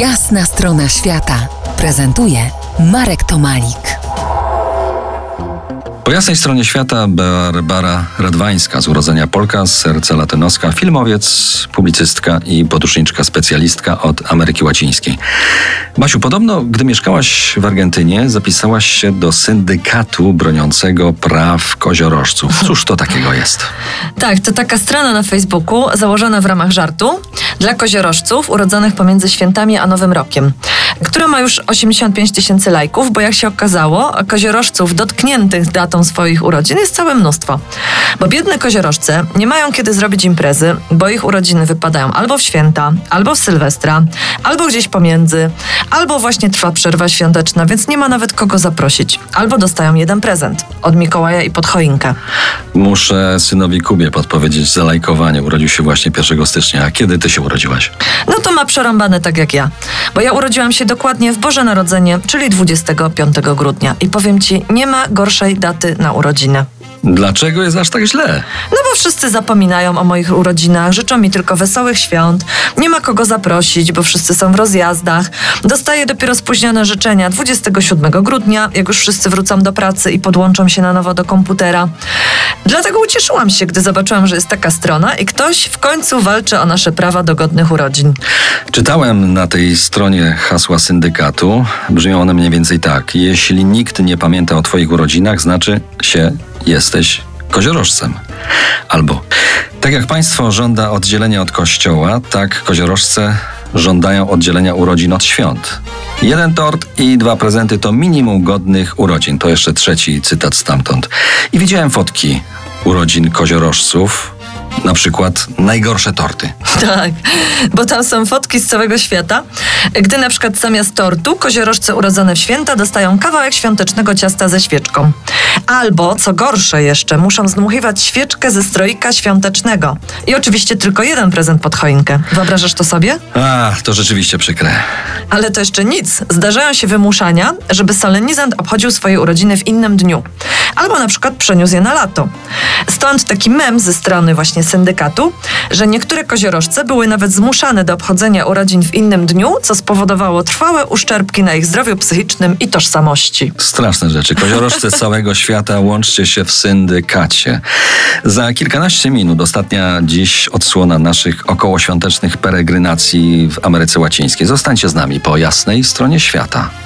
Jasna strona świata prezentuje Marek Tomalik. Po jasnej stronie świata Barbara Radwańska, z urodzenia Polka, z serca latynoska, filmowiec, publicystka i podróżniczka specjalistka od Ameryki Łacińskiej. Basiu, podobno, gdy mieszkałaś w Argentynie, zapisałaś się do syndykatu broniącego praw koziorożców. Cóż to takiego jest? Tak, to taka strona na Facebooku założona w ramach żartu dla koziorożców urodzonych pomiędzy świętami a Nowym Rokiem, która ma już 85 tysięcy lajków, bo jak się okazało, koziorożców dotkniętych datą swoich urodzin jest całe mnóstwo. Bo biedne koziorożce nie mają kiedy zrobić imprezy, bo ich urodziny wypadają albo w święta, albo w Sylwestra, albo gdzieś pomiędzy, albo właśnie trwa przerwa świąteczna, więc nie ma nawet kogo zaprosić. Albo dostają jeden prezent od Mikołaja i pod choinkę. Muszę synowi Kubie podpowiedzieć za lajkowanie. Urodził się właśnie 1 stycznia. A kiedy ty się urodziłaś? No to ma przerąbane tak jak ja. Bo ja urodziłam się dokładnie w Boże Narodzenie, czyli 25 grudnia. I powiem ci, nie ma gorszej daty na urodziny. Dlaczego jest aż tak źle? No bo wszyscy zapominają o moich urodzinach, życzą mi tylko wesołych świąt, nie ma kogo zaprosić, bo wszyscy są w rozjazdach. Dostaję dopiero spóźnione życzenia 27 grudnia, jak już wszyscy wrócą do pracy i podłączą się na nowo do komputera. Dlatego ucieszyłam się, gdy zobaczyłam, że jest taka strona i ktoś w końcu walczy o nasze prawa do godnych urodzin. Czytałem na tej stronie hasła syndykatu. Brzmią one mniej więcej tak. Jeśli nikt nie pamięta o Twoich urodzinach, znaczy się jesteś koziorożcem. Albo tak jak państwo żąda oddzielenia od kościoła, tak koziorożce żądają oddzielenia urodzin od świąt. Jeden tort i dwa prezenty to minimum godnych urodzin. To jeszcze trzeci cytat stamtąd. I widziałem fotki urodzin koziorożców, na przykład najgorsze torty. Tak, bo tam są fotki z całego świata, gdy na przykład zamiast tortu koziorożce urodzone w święta dostają kawałek świątecznego ciasta ze świeczką. Albo, co gorsze jeszcze, muszą zdmuchiwać świeczkę ze stroika świątecznego. I oczywiście tylko jeden prezent pod choinkę. Wyobrażasz to sobie? A, to rzeczywiście przykre. Ale to jeszcze nic. Zdarzają się wymuszania, żeby solenizant obchodził swoje urodziny w innym dniu. Albo na przykład przeniósł je na lato. Stąd taki mem ze strony właśnie syndykatu, że niektóre koziorożce były nawet zmuszane do obchodzenia urodzin w innym dniu, co spowodowało trwałe uszczerbki na ich zdrowiu psychicznym i tożsamości. Straszne rzeczy. Koziorożce całego świata, łączcie się w syndykacie. Za kilkanaście minut, ostatnia dziś odsłona naszych okołoświątecznych peregrynacji w Ameryce Łacińskiej. Zostańcie z nami po jasnej stronie świata.